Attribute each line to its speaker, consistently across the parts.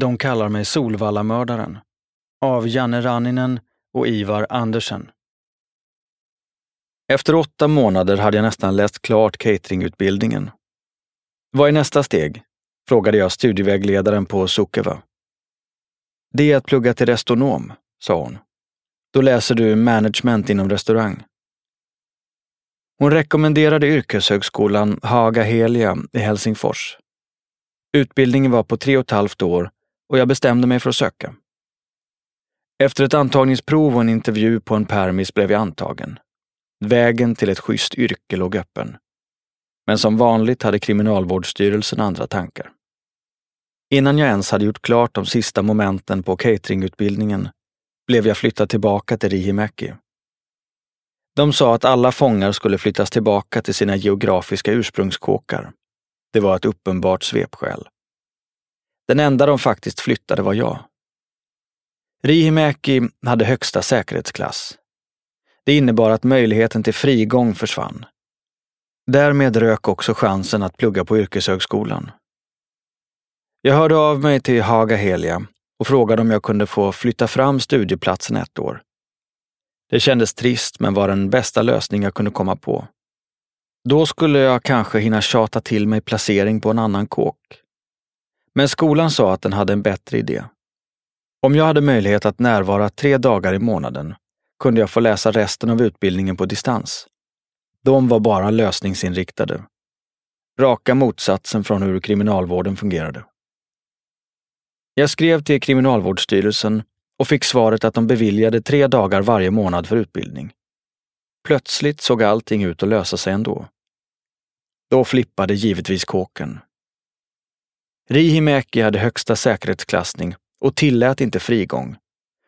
Speaker 1: De kallar mig Solvallamördaren av Janne Ranninen och Ivar Andersen. Efter åtta månader hade jag nästan läst klart cateringutbildningen. Vad är nästa steg? frågade jag studievägledaren på Sukeva. Det är att plugga till restonom, sa hon. Då läser du management inom restaurang. Hon rekommenderade yrkeshögskolan Haga Helia i Helsingfors. Utbildningen var på tre och ett halvt år och jag bestämde mig för att söka. Efter ett antagningsprov och en intervju på en permis blev jag antagen. Vägen till ett schysst yrke låg öppen. Men som vanligt hade Kriminalvårdsstyrelsen andra tankar. Innan jag ens hade gjort klart de sista momenten på cateringutbildningen blev jag flyttad tillbaka till Rihimäki. De sa att alla fångar skulle flyttas tillbaka till sina geografiska ursprungskåkar. Det var ett uppenbart svepskäl. Den enda de faktiskt flyttade var jag. Rihimäki hade högsta säkerhetsklass. Det innebar att möjligheten till frigång försvann. Därmed rök också chansen att plugga på yrkeshögskolan. Jag hörde av mig till Haga Helia och frågade om jag kunde få flytta fram studieplatsen ett år. Det kändes trist men var den bästa lösning jag kunde komma på. Då skulle jag kanske hinna tjata till mig placering på en annan kåk. Men skolan sa att den hade en bättre idé. Om jag hade möjlighet att närvara tre dagar i månaden kunde jag få läsa resten av utbildningen på distans. De var bara lösningsinriktade. Raka motsatsen från hur kriminalvården fungerade. Jag skrev till Kriminalvårdsstyrelsen och fick svaret att de beviljade tre dagar varje månad för utbildning. Plötsligt såg allting ut att lösa sig ändå. Då flippade givetvis kåken. Rihimäki hade högsta säkerhetsklassning och tillät inte frigång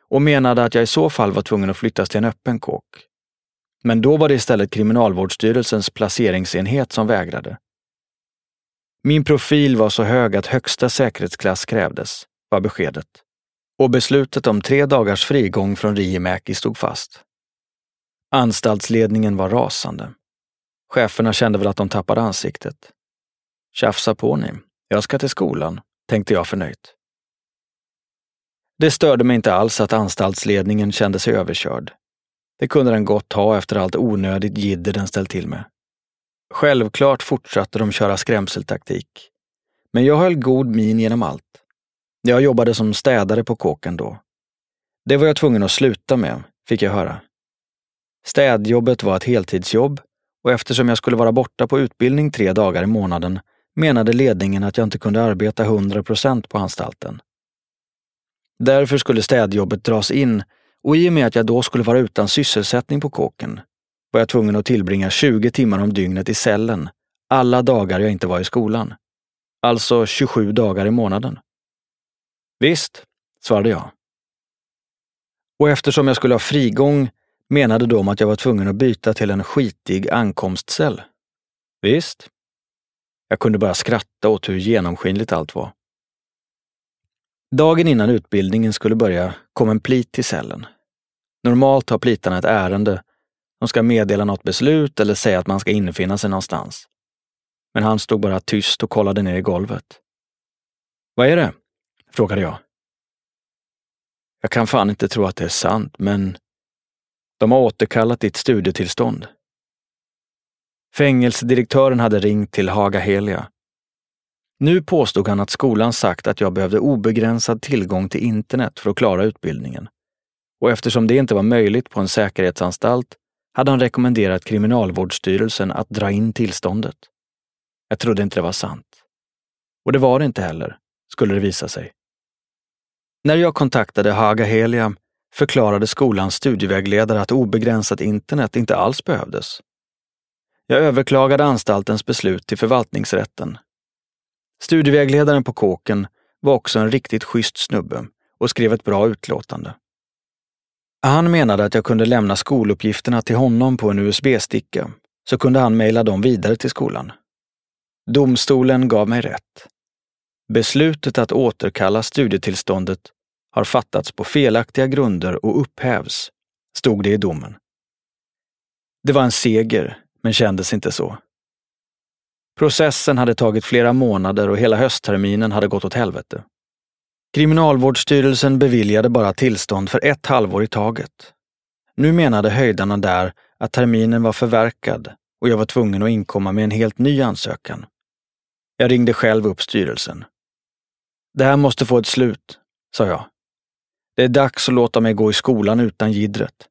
Speaker 1: och menade att jag i så fall var tvungen att flyttas till en öppen kåk. Men då var det istället Kriminalvårdsstyrelsens placeringsenhet som vägrade. Min profil var så hög att högsta säkerhetsklass krävdes, var beskedet. Och beslutet om tre dagars frigång från Rihimäki stod fast. Anstaltsledningen var rasande. Cheferna kände väl att de tappade ansiktet. Tjafsa på ni, jag ska till skolan, tänkte jag förnöjt. Det störde mig inte alls att anstaltsledningen kände sig överkörd. Det kunde den gott ha efter allt onödigt jidder den ställt till med. Självklart fortsatte de köra skrämseltaktik. Men jag höll god min genom allt. Jag jobbade som städare på kåken då. Det var jag tvungen att sluta med, fick jag höra. Städjobbet var ett heltidsjobb och eftersom jag skulle vara borta på utbildning tre dagar i månaden menade ledningen att jag inte kunde arbeta 100 procent på anstalten. Därför skulle städjobbet dras in och i och med att jag då skulle vara utan sysselsättning på kåken var jag tvungen att tillbringa 20 timmar om dygnet i cellen alla dagar jag inte var i skolan. Alltså 27 dagar i månaden. Visst, svarade jag. Och eftersom jag skulle ha frigång menade de att jag var tvungen att byta till en skitig ankomstcell. Visst. Jag kunde bara skratta åt hur genomskinligt allt var. Dagen innan utbildningen skulle börja kom en plit till cellen. Normalt har plitarna ett ärende. De ska meddela något beslut eller säga att man ska infinna sig någonstans. Men han stod bara tyst och kollade ner i golvet. Vad är det? frågade jag. Jag kan fan inte tro att det är sant, men de har återkallat ditt studietillstånd. Fängelsedirektören hade ringt till Haga Helia. Nu påstod han att skolan sagt att jag behövde obegränsad tillgång till internet för att klara utbildningen. Och eftersom det inte var möjligt på en säkerhetsanstalt hade han rekommenderat Kriminalvårdsstyrelsen att dra in tillståndet. Jag trodde inte det var sant. Och det var det inte heller, skulle det visa sig. När jag kontaktade Haga Helia förklarade skolans studievägledare att obegränsat internet inte alls behövdes. Jag överklagade anstaltens beslut till förvaltningsrätten. Studievägledaren på kåken var också en riktigt schysst snubbe och skrev ett bra utlåtande. Han menade att jag kunde lämna skoluppgifterna till honom på en USB-sticka, så kunde han mejla dem vidare till skolan. Domstolen gav mig rätt. Beslutet att återkalla studietillståndet har fattats på felaktiga grunder och upphävs, stod det i domen. Det var en seger, men kändes inte så. Processen hade tagit flera månader och hela höstterminen hade gått åt helvete. Kriminalvårdsstyrelsen beviljade bara tillstånd för ett halvår i taget. Nu menade höjdarna där att terminen var förverkad och jag var tvungen att inkomma med en helt ny ansökan. Jag ringde själv upp styrelsen. Det här måste få ett slut, sa jag. Det är dags att låta mig gå i skolan utan gidret.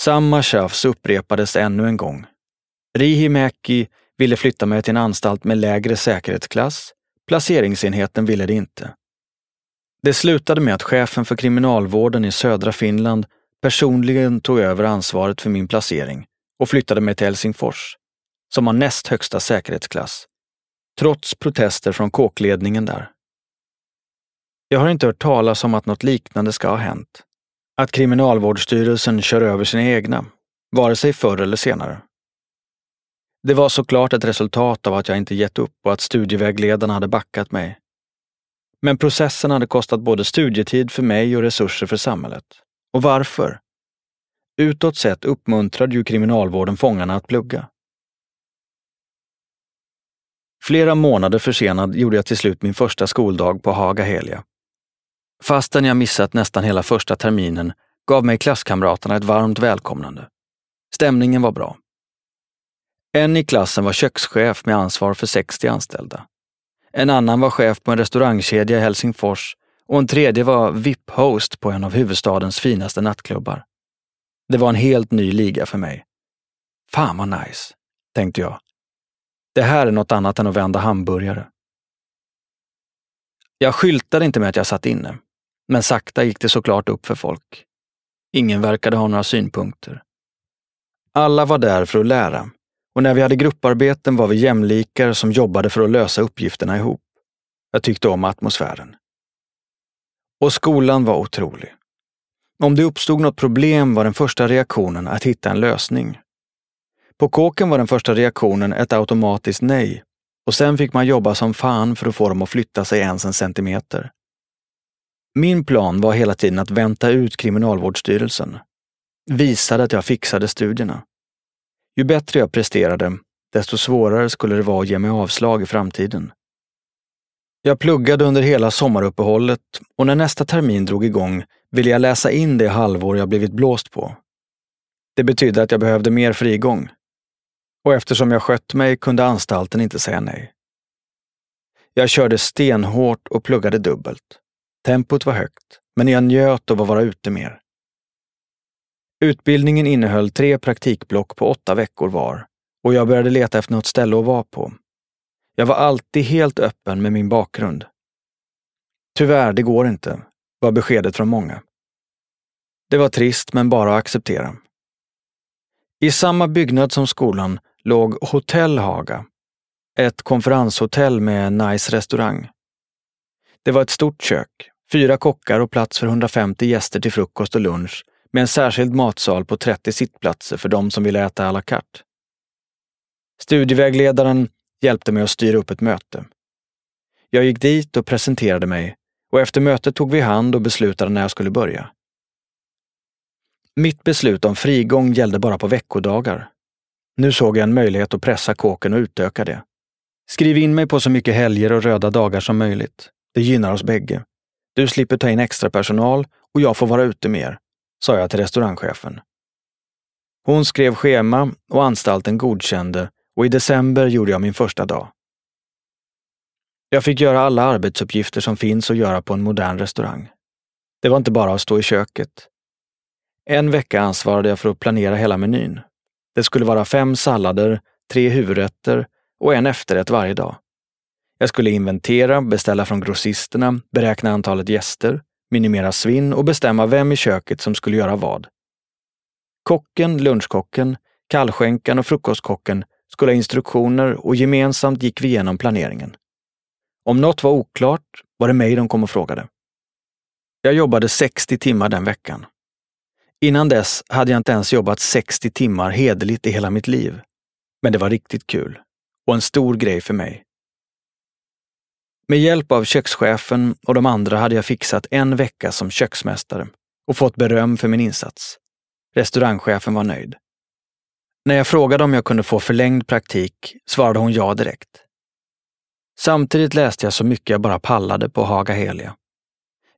Speaker 1: Samma tjafs upprepades ännu en gång. Rihimäki ville flytta mig till en anstalt med lägre säkerhetsklass. Placeringsenheten ville det inte. Det slutade med att chefen för kriminalvården i södra Finland personligen tog över ansvaret för min placering och flyttade mig till Helsingfors, som har näst högsta säkerhetsklass, trots protester från kåkledningen där. Jag har inte hört talas om att något liknande ska ha hänt. Att Kriminalvårdsstyrelsen kör över sina egna, vare sig förr eller senare. Det var såklart ett resultat av att jag inte gett upp och att studievägledarna hade backat mig. Men processen hade kostat både studietid för mig och resurser för samhället. Och varför? Utåt sett uppmuntrade ju kriminalvården fångarna att plugga. Flera månader försenad gjorde jag till slut min första skoldag på Haga Helia. Fastän jag missat nästan hela första terminen gav mig klasskamraterna ett varmt välkomnande. Stämningen var bra. En i klassen var kökschef med ansvar för 60 anställda. En annan var chef på en restaurangkedja i Helsingfors och en tredje var VIP-host på en av huvudstadens finaste nattklubbar. Det var en helt ny liga för mig. Fan vad nice, tänkte jag. Det här är något annat än att vända hamburgare. Jag skyltade inte med att jag satt inne, men sakta gick det såklart upp för folk. Ingen verkade ha några synpunkter. Alla var där för att lära och när vi hade grupparbeten var vi jämlikar som jobbade för att lösa uppgifterna ihop. Jag tyckte om atmosfären. Och skolan var otrolig. Om det uppstod något problem var den första reaktionen att hitta en lösning. På kåken var den första reaktionen ett automatiskt nej och sen fick man jobba som fan för att få dem att flytta sig ens en centimeter. Min plan var hela tiden att vänta ut Kriminalvårdsstyrelsen. Visade att jag fixade studierna. Ju bättre jag presterade, desto svårare skulle det vara att ge mig avslag i framtiden. Jag pluggade under hela sommaruppehållet och när nästa termin drog igång ville jag läsa in det halvår jag blivit blåst på. Det betydde att jag behövde mer frigång. Och eftersom jag skött mig kunde anstalten inte säga nej. Jag körde stenhårt och pluggade dubbelt. Tempot var högt, men jag njöt av att vara ute mer. Utbildningen innehöll tre praktikblock på åtta veckor var och jag började leta efter något ställe att vara på. Jag var alltid helt öppen med min bakgrund. Tyvärr, det går inte, var beskedet från många. Det var trist, men bara att acceptera. I samma byggnad som skolan låg Hotell Haga, ett konferenshotell med nice restaurang. Det var ett stort kök, fyra kockar och plats för 150 gäster till frukost och lunch med en särskild matsal på 30 sittplatser för de som ville äta à la carte. Studievägledaren hjälpte mig att styra upp ett möte. Jag gick dit och presenterade mig och efter mötet tog vi hand och beslutade när jag skulle börja. Mitt beslut om frigång gällde bara på veckodagar. Nu såg jag en möjlighet att pressa kåken och utöka det. Skriv in mig på så mycket helger och röda dagar som möjligt. Det gynnar oss bägge. Du slipper ta in extra personal och jag får vara ute mer, sa jag till restaurangchefen. Hon skrev schema och anstalten godkände och i december gjorde jag min första dag. Jag fick göra alla arbetsuppgifter som finns att göra på en modern restaurang. Det var inte bara att stå i köket. En vecka ansvarade jag för att planera hela menyn. Det skulle vara fem sallader, tre huvudrätter och en efterrätt varje dag. Jag skulle inventera, beställa från grossisterna, beräkna antalet gäster, minimera svinn och bestämma vem i köket som skulle göra vad. Kocken, lunchkocken, kallskänkan och frukostkocken skulle ha instruktioner och gemensamt gick vi igenom planeringen. Om något var oklart var det mig de kom och frågade. Jag jobbade 60 timmar den veckan. Innan dess hade jag inte ens jobbat 60 timmar hederligt i hela mitt liv. Men det var riktigt kul och en stor grej för mig. Med hjälp av kökschefen och de andra hade jag fixat en vecka som köksmästare och fått beröm för min insats. Restaurangchefen var nöjd. När jag frågade om jag kunde få förlängd praktik svarade hon ja direkt. Samtidigt läste jag så mycket jag bara pallade på Haga Helia.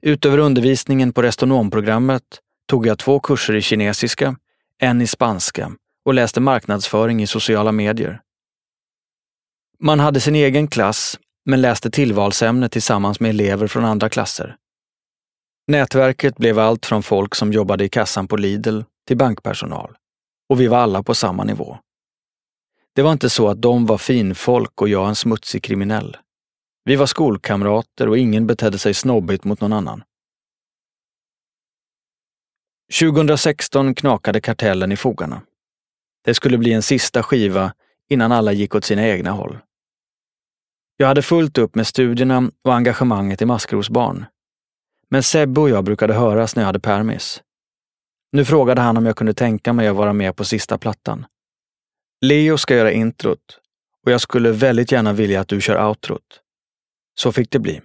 Speaker 1: Utöver undervisningen på restonomprogrammet tog jag två kurser i kinesiska, en i spanska och läste marknadsföring i sociala medier. Man hade sin egen klass, men läste tillvalsämnet tillsammans med elever från andra klasser. Nätverket blev allt från folk som jobbade i kassan på Lidl till bankpersonal. Och vi var alla på samma nivå. Det var inte så att de var finfolk och jag en smutsig kriminell. Vi var skolkamrater och ingen betedde sig snobbigt mot någon annan. 2016 knakade kartellen i fogarna. Det skulle bli en sista skiva innan alla gick åt sina egna håll. Jag hade fullt upp med studierna och engagemanget i Maskrosbarn. Men Sebbe och jag brukade höras när jag hade permis. Nu frågade han om jag kunde tänka mig att vara med på sista plattan. Leo ska göra introt och jag skulle väldigt gärna vilja att du kör outrot. Så fick det bli.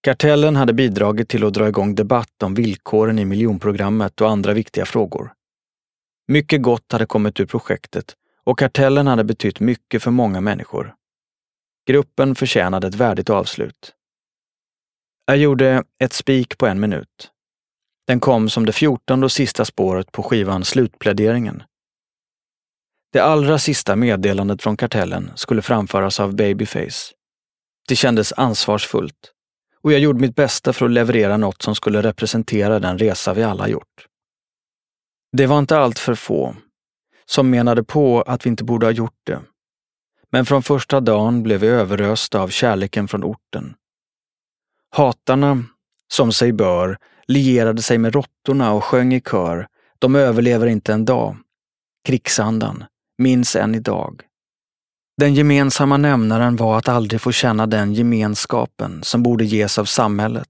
Speaker 1: Kartellen hade bidragit till att dra igång debatt om villkoren i miljonprogrammet och andra viktiga frågor. Mycket gott hade kommit ur projektet och kartellen hade betytt mycket för många människor. Gruppen förtjänade ett värdigt avslut. Jag gjorde ett spik på en minut. Den kom som det fjortonde och sista spåret på skivan Slutpläderingen. Det allra sista meddelandet från kartellen skulle framföras av Babyface. Det kändes ansvarsfullt och jag gjorde mitt bästa för att leverera något som skulle representera den resa vi alla gjort. Det var inte allt för få som menade på att vi inte borde ha gjort det. Men från första dagen blev vi överösta av kärleken från orten. Hatarna, som sig bör, lierade sig med råttorna och sjöng i kör De överlever inte en dag. Krigsandan, minns än idag. Den gemensamma nämnaren var att aldrig få känna den gemenskapen som borde ges av samhället.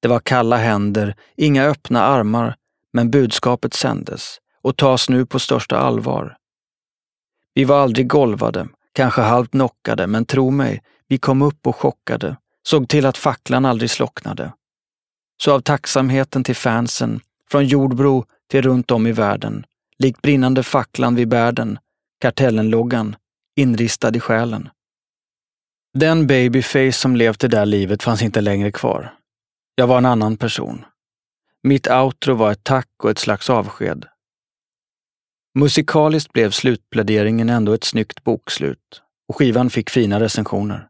Speaker 1: Det var kalla händer, inga öppna armar, men budskapet sändes och tas nu på största allvar. Vi var aldrig golvade, kanske halvt knockade, men tro mig, vi kom upp och chockade, såg till att facklan aldrig slocknade. Så av tacksamheten till fansen, från Jordbro till runt om i världen, likt brinnande facklan vid världen, kartellen-loggan, inristad i själen. Den babyface som levt det där livet fanns inte längre kvar. Jag var en annan person. Mitt outro var ett tack och ett slags avsked. Musikaliskt blev slutpläderingen ändå ett snyggt bokslut och skivan fick fina recensioner.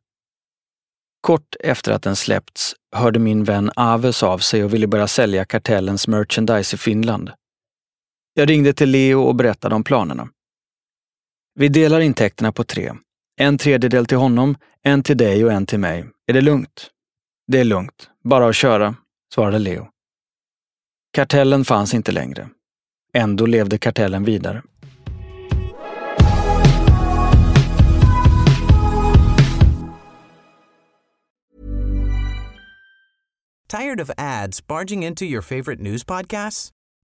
Speaker 1: Kort efter att den släppts hörde min vän Aves av sig och ville börja sälja kartellens merchandise i Finland. Jag ringde till Leo och berättade om planerna. Vi delar intäkterna på tre. En tredjedel till honom, en till dig och en till mig. Är det lugnt? Det är lugnt. Bara att köra, svarade Leo. Kartellen fanns inte längre. Ändå levde kartellen vidare.
Speaker 2: Tired of ads barging into your favorite news podcasts?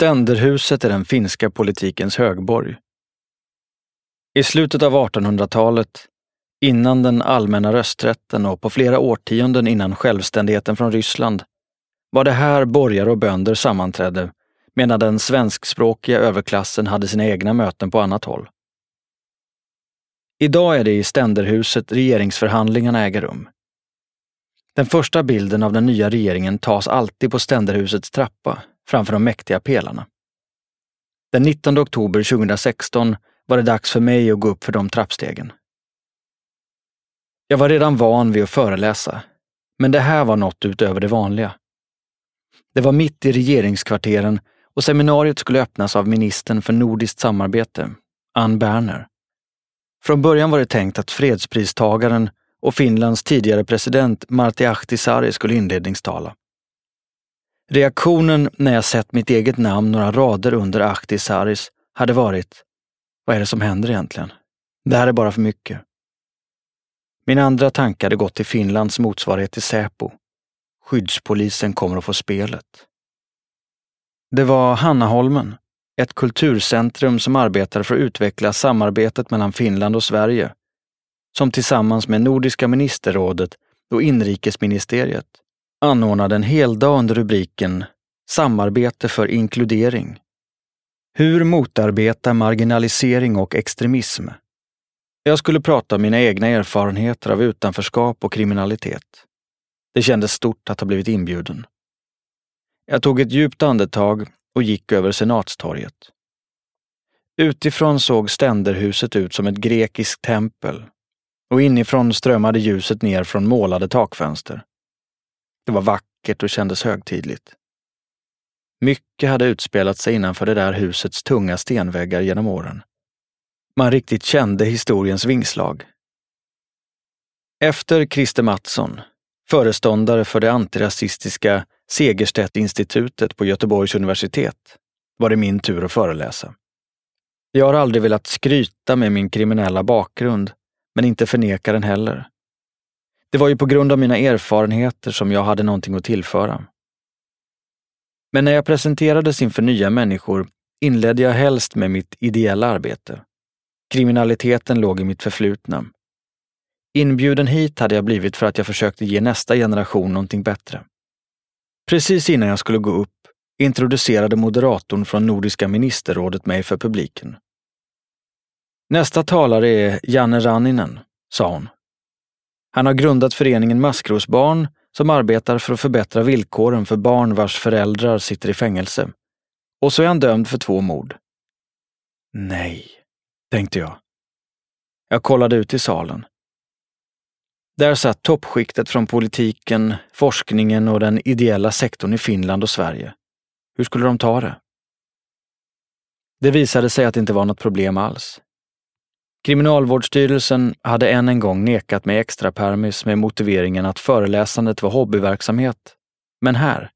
Speaker 1: Ständerhuset är den finska politikens högborg. I slutet av 1800-talet, innan den allmänna rösträtten och på flera årtionden innan självständigheten från Ryssland, var det här borgare och bönder sammanträdde medan den svenskspråkiga överklassen hade sina egna möten på annat håll. Idag är det i ständerhuset regeringsförhandlingarna äger rum. Den första bilden av den nya regeringen tas alltid på ständerhusets trappa framför de mäktiga pelarna. Den 19 oktober 2016 var det dags för mig att gå upp för de trappstegen. Jag var redan van vid att föreläsa, men det här var något utöver det vanliga. Det var mitt i regeringskvarteren och seminariet skulle öppnas av ministern för nordiskt samarbete, Ann Berner. Från början var det tänkt att fredspristagaren och Finlands tidigare president Martti Ahtisaari skulle inledningstala. Reaktionen när jag sett mitt eget namn några rader under Ahtisaaris hade varit, vad är det som händer egentligen? Det här är bara för mycket. Min andra tanke hade gått till Finlands motsvarighet till Säpo. Skyddspolisen kommer att få spelet. Det var Hannaholmen, ett kulturcentrum som arbetade för att utveckla samarbetet mellan Finland och Sverige, som tillsammans med Nordiska ministerrådet och inrikesministeriet anordnade en heldag under rubriken Samarbete för inkludering. Hur motarbeta marginalisering och extremism? Jag skulle prata om mina egna erfarenheter av utanförskap och kriminalitet. Det kändes stort att ha blivit inbjuden. Jag tog ett djupt andetag och gick över Senatstorget. Utifrån såg ständerhuset ut som ett grekiskt tempel och inifrån strömmade ljuset ner från målade takfönster. Det var vackert och kändes högtidligt. Mycket hade utspelat sig innanför det där husets tunga stenväggar genom åren. Man riktigt kände historiens vingslag. Efter Christer Mattsson, föreståndare för det antirasistiska Segerstedt-institutet på Göteborgs universitet, var det min tur att föreläsa. Jag har aldrig velat skryta med min kriminella bakgrund, men inte förneka den heller. Det var ju på grund av mina erfarenheter som jag hade någonting att tillföra. Men när jag presenterades inför nya människor inledde jag helst med mitt ideella arbete. Kriminaliteten låg i mitt förflutna. Inbjuden hit hade jag blivit för att jag försökte ge nästa generation någonting bättre. Precis innan jag skulle gå upp introducerade moderatorn från Nordiska ministerrådet mig för publiken. Nästa talare är Janne Ranninen, sa hon. Han har grundat föreningen Maskrosbarn som arbetar för att förbättra villkoren för barn vars föräldrar sitter i fängelse. Och så är han dömd för två mord. Nej, tänkte jag. Jag kollade ut i salen. Där satt toppskiktet från politiken, forskningen och den ideella sektorn i Finland och Sverige. Hur skulle de ta det? Det visade sig att det inte var något problem alls. Kriminalvårdsstyrelsen hade än en gång nekat mig extra permis med motiveringen att föreläsandet var hobbyverksamhet. Men här,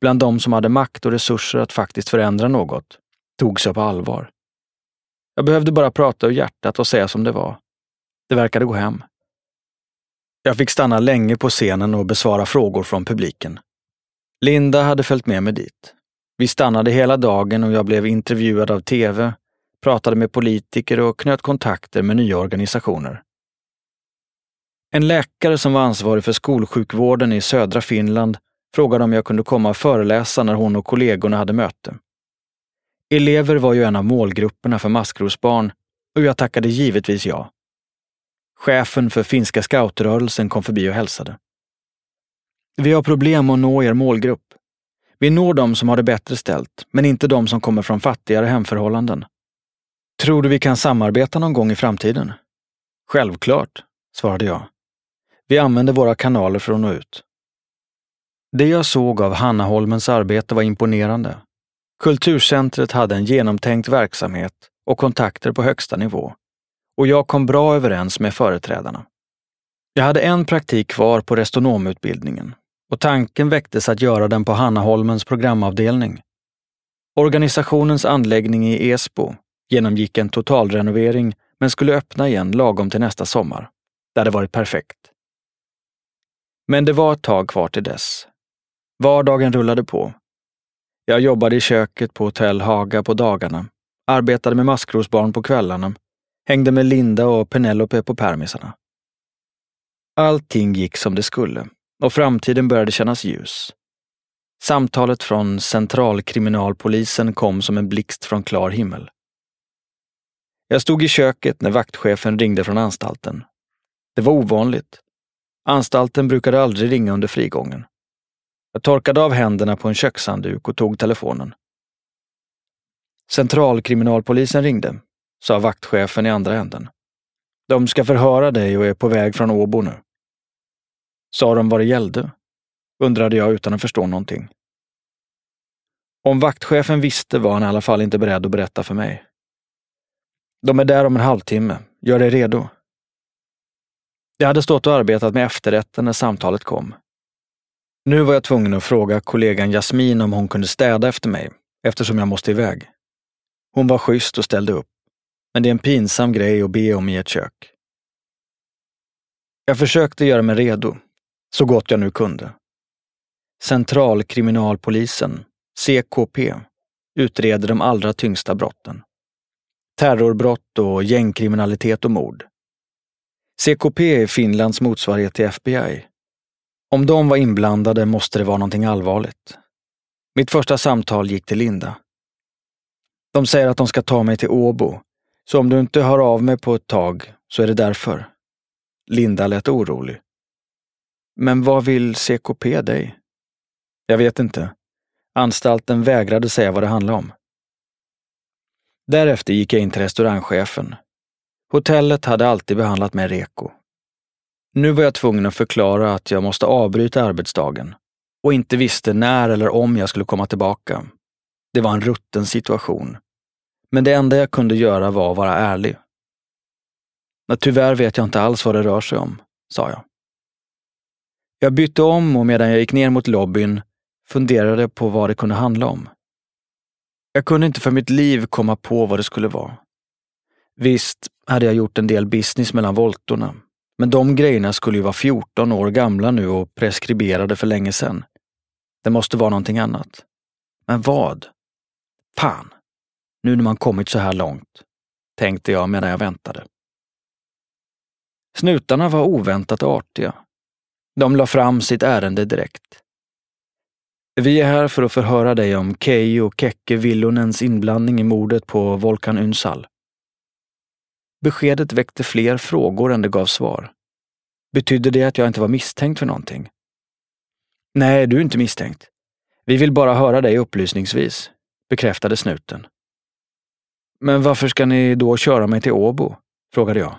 Speaker 1: bland de som hade makt och resurser att faktiskt förändra något, togs jag på allvar. Jag behövde bara prata ur hjärtat och säga som det var. Det verkade gå hem. Jag fick stanna länge på scenen och besvara frågor från publiken. Linda hade följt med mig dit. Vi stannade hela dagen och jag blev intervjuad av tv, pratade med politiker och knöt kontakter med nya organisationer. En läkare som var ansvarig för skolsjukvården i södra Finland frågade om jag kunde komma och föreläsa när hon och kollegorna hade möte. Elever var ju en av målgrupperna för maskrosbarn och jag tackade givetvis ja. Chefen för finska scoutrörelsen kom förbi och hälsade. Vi har problem att nå er målgrupp. Vi når de som har det bättre ställt, men inte de som kommer från fattigare hemförhållanden. Tror du vi kan samarbeta någon gång i framtiden? Självklart, svarade jag. Vi använder våra kanaler för att nå ut. Det jag såg av Hannaholmens arbete var imponerande. Kulturcentret hade en genomtänkt verksamhet och kontakter på högsta nivå och jag kom bra överens med företrädarna. Jag hade en praktik kvar på restonomutbildningen och tanken väcktes att göra den på Hannaholmens programavdelning. Organisationens anläggning i Esbo genomgick en totalrenovering men skulle öppna igen lagom till nästa sommar. Det hade varit perfekt. Men det var ett tag kvar till dess. Vardagen rullade på. Jag jobbade i köket på Hotell Haga på dagarna, arbetade med maskrosbarn på kvällarna, hängde med Linda och Penelope på permisarna. Allting gick som det skulle och framtiden började kännas ljus. Samtalet från centralkriminalpolisen kom som en blixt från klar himmel. Jag stod i köket när vaktchefen ringde från anstalten. Det var ovanligt. Anstalten brukade aldrig ringa under frigången. Jag torkade av händerna på en kökshandduk och tog telefonen. Centralkriminalpolisen ringde, sa vaktchefen i andra änden. De ska förhöra dig och är på väg från Åbo nu. Sa de vad det gällde? undrade jag utan att förstå någonting. Om vaktchefen visste var han i alla fall inte beredd att berätta för mig. De är där om en halvtimme. Gör dig redo. Jag hade stått och arbetat med efterrätten när samtalet kom. Nu var jag tvungen att fråga kollegan Jasmin om hon kunde städa efter mig, eftersom jag måste iväg. Hon var schysst och ställde upp, men det är en pinsam grej att be om i ett kök. Jag försökte göra mig redo, så gott jag nu kunde. Centralkriminalpolisen, CKP, utreder de allra tyngsta brotten. Terrorbrott och gängkriminalitet och mord. CKP är Finlands motsvarighet till FBI. Om de var inblandade måste det vara någonting allvarligt. Mitt första samtal gick till Linda. De säger att de ska ta mig till Åbo, så om du inte hör av mig på ett tag så är det därför. Linda lät orolig. Men vad vill CKP dig? Jag vet inte. Anstalten vägrade säga vad det handlade om. Därefter gick jag in till restaurangchefen. Hotellet hade alltid behandlat mig reko. Nu var jag tvungen att förklara att jag måste avbryta arbetsdagen och inte visste när eller om jag skulle komma tillbaka. Det var en rutten situation. Men det enda jag kunde göra var att vara ärlig. Men tyvärr vet jag inte alls vad det rör sig om, sa jag. Jag bytte om och medan jag gick ner mot lobbyn funderade på vad det kunde handla om. Jag kunde inte för mitt liv komma på vad det skulle vara. Visst hade jag gjort en del business mellan voltorna, men de grejerna skulle ju vara 14 år gamla nu och preskriberade för länge sedan. Det måste vara någonting annat. Men vad? Fan! Nu när man kommit så här långt, tänkte jag medan jag väntade. Snutarna var oväntat artiga. De la fram sitt ärende direkt. Vi är här för att förhöra dig om Keijo Kekke Villonens inblandning i mordet på Volkan Ünsal. Beskedet väckte fler frågor än det gav svar. Betydde det att jag inte var misstänkt för någonting? Nej, du är inte misstänkt. Vi vill bara höra dig upplysningsvis, bekräftade snuten. Men varför ska ni då köra mig till Åbo? frågade jag.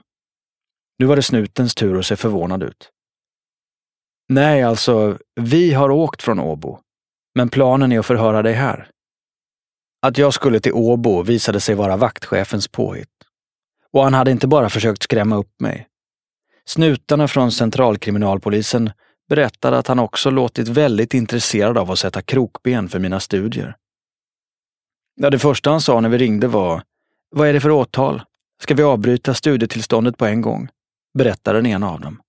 Speaker 1: Nu var det snutens tur att se förvånad ut. Nej, alltså, vi har åkt från Åbo, men planen är att förhöra dig här. Att jag skulle till Åbo visade sig vara vaktchefens påhitt. Och han hade inte bara försökt skrämma upp mig. Snutarna från centralkriminalpolisen berättade att han också låtit väldigt intresserad av att sätta krokben för mina studier. Ja, det första han sa när vi ringde var, vad är det för åtal? Ska vi avbryta studietillståndet på en gång? Berättade den ena av dem.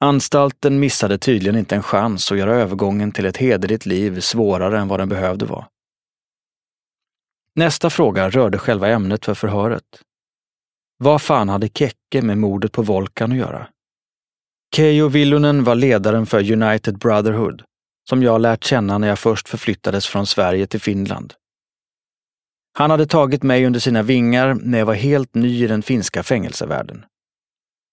Speaker 1: Anstalten missade tydligen inte en chans att göra övergången till ett hederligt liv svårare än vad den behövde vara. Nästa fråga rörde själva ämnet för förhöret. Vad fan hade Kekke med mordet på Volkan att göra? Keijo Villunen var ledaren för United Brotherhood, som jag lärt känna när jag först förflyttades från Sverige till Finland. Han hade tagit mig under sina vingar när jag var helt ny i den finska fängelsevärlden.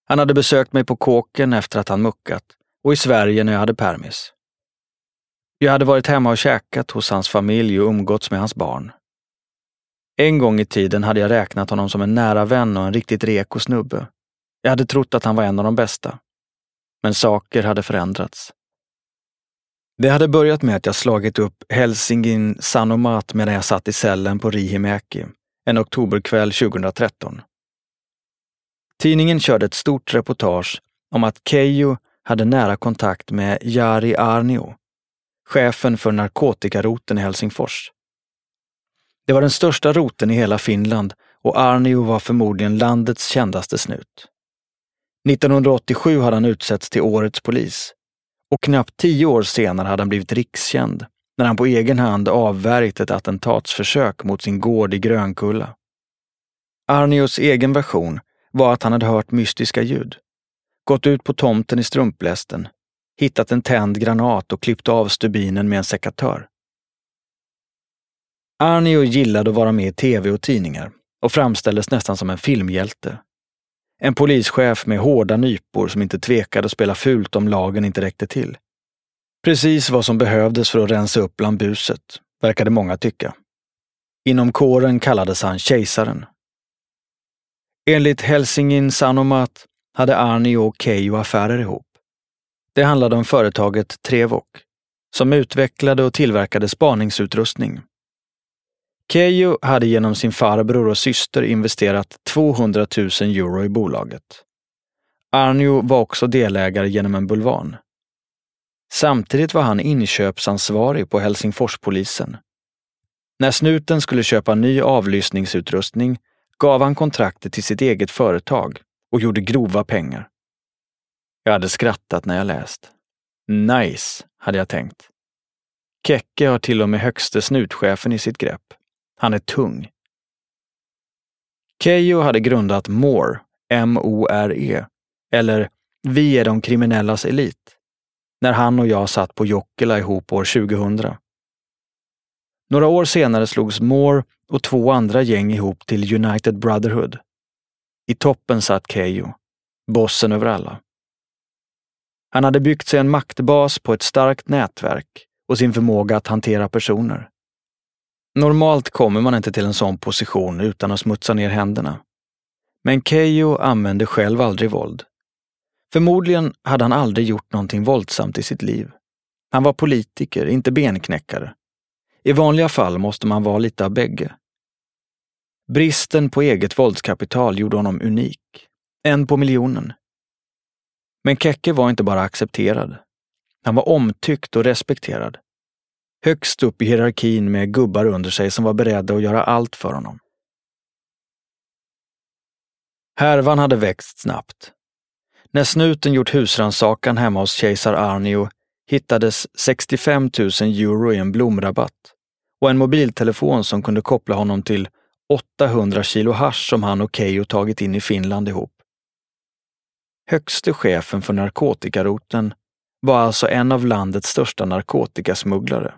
Speaker 1: Han hade besökt mig på kåken efter att han muckat och i Sverige när jag hade permis. Jag hade varit hemma och käkat hos hans familj och umgåtts med hans barn. En gång i tiden hade jag räknat honom som en nära vän och en riktigt reko snubbe. Jag hade trott att han var en av de bästa. Men saker hade förändrats. Det hade börjat med att jag slagit upp Helsingin Sanomat medan jag satt i cellen på Rihimäki en oktoberkväll 2013. Tidningen körde ett stort reportage om att Keijo hade nära kontakt med Jari Arnio, chefen för narkotikaroten i Helsingfors. Det var den största roten i hela Finland och Arnio var förmodligen landets kändaste snut. 1987 hade han utsetts till årets polis och knappt tio år senare hade han blivit rikskänd när han på egen hand avvärjt ett attentatsförsök mot sin gård i Grönkulla. Arnios egen version var att han hade hört mystiska ljud, gått ut på tomten i strumplästen, hittat en tänd granat och klippt av stubinen med en sekatör. Arnio gillade att vara med i tv och tidningar och framställdes nästan som en filmhjälte. En polischef med hårda nypor som inte tvekade att spela fult om lagen inte räckte till. Precis vad som behövdes för att rensa upp bland buset, verkade många tycka. Inom kåren kallades han Kejsaren. Enligt Helsingin Sanomat hade Arni och Keijo affärer ihop. Det handlade om företaget Trevok, som utvecklade och tillverkade spaningsutrustning. Keijo hade genom sin farbror och syster investerat 200 000 euro i bolaget. Arnio var också delägare genom en bulvan. Samtidigt var han inköpsansvarig på Helsingforspolisen. När snuten skulle köpa ny avlyssningsutrustning gav han kontraktet till sitt eget företag och gjorde grova pengar. Jag hade skrattat när jag läst. Nice, hade jag tänkt. Kekke har till och med högste snutchefen i sitt grepp. Han är tung. Keijo hade grundat MORE, M-O-R-E, eller Vi är de kriminellas elit, när han och jag satt på Jokkila ihop år 2000. Några år senare slogs More och två andra gäng ihop till United Brotherhood. I toppen satt Keijo, bossen över alla. Han hade byggt sig en maktbas på ett starkt nätverk och sin förmåga att hantera personer. Normalt kommer man inte till en sån position utan att smutsa ner händerna. Men Keijo använde själv aldrig våld. Förmodligen hade han aldrig gjort någonting våldsamt i sitt liv. Han var politiker, inte benknäckare. I vanliga fall måste man vara lite av bägge. Bristen på eget våldskapital gjorde honom unik. En på miljonen. Men Kekke var inte bara accepterad. Han var omtyckt och respekterad. Högst upp i hierarkin med gubbar under sig som var beredda att göra allt för honom. Härvan hade växt snabbt. När snuten gjort husrannsakan hemma hos kejsar Arnio hittades 65 000 euro i en blomrabatt och en mobiltelefon som kunde koppla honom till 800 kilo hash som han och Keijo tagit in i Finland ihop. Högste chefen för narkotikaroten var alltså en av landets största narkotikasmugglare.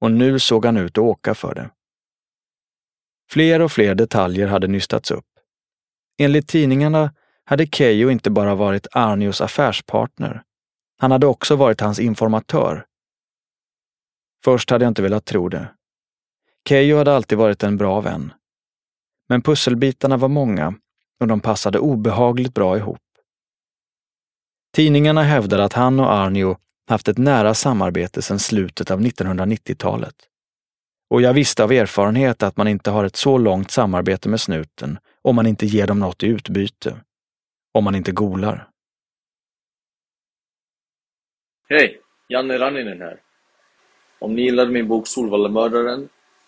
Speaker 1: Och nu såg han ut att åka för det. Fler och fler detaljer hade nystats upp. Enligt tidningarna hade Keijo inte bara varit Arnios affärspartner, han hade också varit hans informatör. Först hade jag inte velat tro det. Keijo hade alltid varit en bra vän. Men pusselbitarna var många och de passade obehagligt bra ihop. Tidningarna hävdade att han och Arnio haft ett nära samarbete sedan slutet av 1990-talet. Och jag visste av erfarenhet att man inte har ett så långt samarbete med snuten om man inte ger dem något i utbyte. Om man inte golar.
Speaker 3: Hej! Janne Ranninen här. Om ni gillade min bok Solvallamördaren